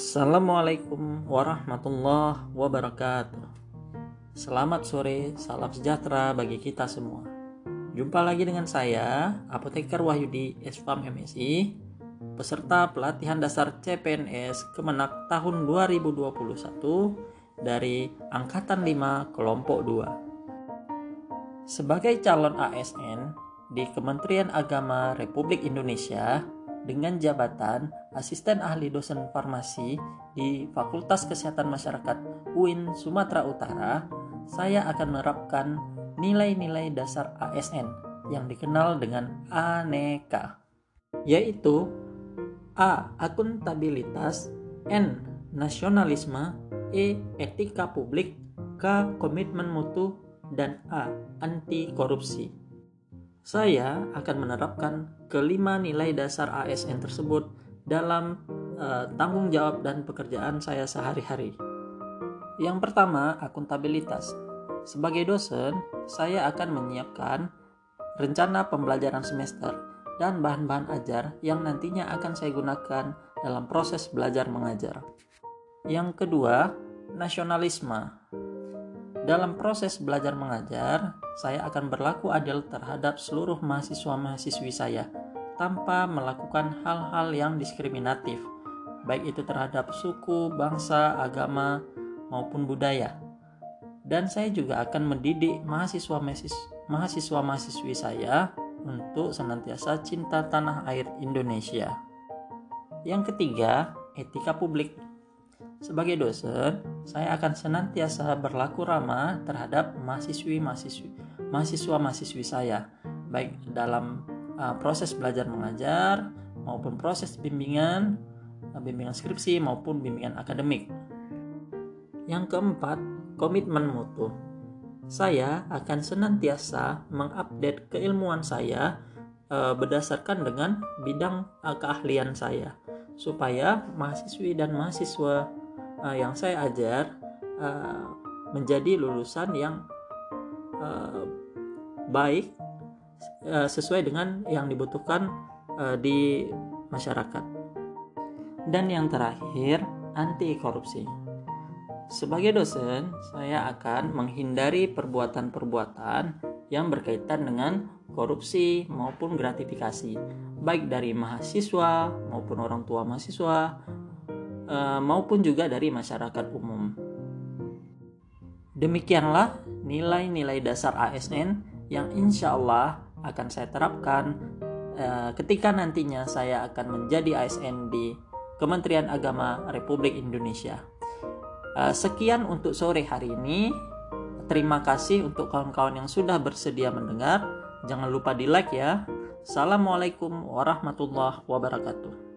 Assalamualaikum warahmatullahi wabarakatuh. Selamat sore, salam sejahtera bagi kita semua. Jumpa lagi dengan saya, Apoteker Wahyudi Esfam MSI, peserta pelatihan dasar CPNS Kemenak tahun 2021 dari Angkatan 5 Kelompok 2. Sebagai calon ASN di Kementerian Agama Republik Indonesia, dengan jabatan Asisten Ahli Dosen Farmasi di Fakultas Kesehatan Masyarakat UIN Sumatera Utara, saya akan menerapkan nilai-nilai dasar ASN yang dikenal dengan aneka, yaitu A. Akuntabilitas N. Nasionalisme E. Etika publik K. Komitmen mutu dan A. Anti korupsi. Saya akan menerapkan kelima nilai dasar ASN tersebut dalam uh, tanggung jawab dan pekerjaan saya sehari-hari. Yang pertama, akuntabilitas. Sebagai dosen, saya akan menyiapkan rencana pembelajaran semester dan bahan-bahan ajar yang nantinya akan saya gunakan dalam proses belajar mengajar. Yang kedua, nasionalisme. Dalam proses belajar mengajar, saya akan berlaku adil terhadap seluruh mahasiswa-mahasiswi saya tanpa melakukan hal-hal yang diskriminatif, baik itu terhadap suku, bangsa, agama, maupun budaya. Dan saya juga akan mendidik mahasiswa-mahasiswi saya untuk senantiasa cinta tanah air Indonesia. Yang ketiga, etika publik. Sebagai dosen, saya akan senantiasa berlaku ramah terhadap mahasiswi-mahasiswi mahasiswa-mahasiswi saya, baik dalam uh, proses belajar mengajar maupun proses bimbingan, uh, bimbingan skripsi maupun bimbingan akademik. Yang keempat, komitmen mutu. Saya akan senantiasa mengupdate keilmuan saya uh, berdasarkan dengan bidang uh, keahlian saya supaya mahasiswi dan mahasiswa uh, yang saya ajar uh, menjadi lulusan yang uh, baik uh, sesuai dengan yang dibutuhkan uh, di masyarakat. Dan yang terakhir, anti korupsi. Sebagai dosen, saya akan menghindari perbuatan-perbuatan yang berkaitan dengan korupsi maupun gratifikasi, baik dari mahasiswa maupun orang tua mahasiswa Eh, maupun juga dari masyarakat umum. Demikianlah nilai-nilai dasar ASN yang insya Allah akan saya terapkan uh, ketika nantinya saya akan menjadi ASN di Kementerian Agama Republik Indonesia. Uh, sekian untuk sore hari ini. Terima kasih untuk kawan-kawan yang sudah bersedia mendengar. Jangan lupa di like ya. Assalamualaikum warahmatullahi wabarakatuh.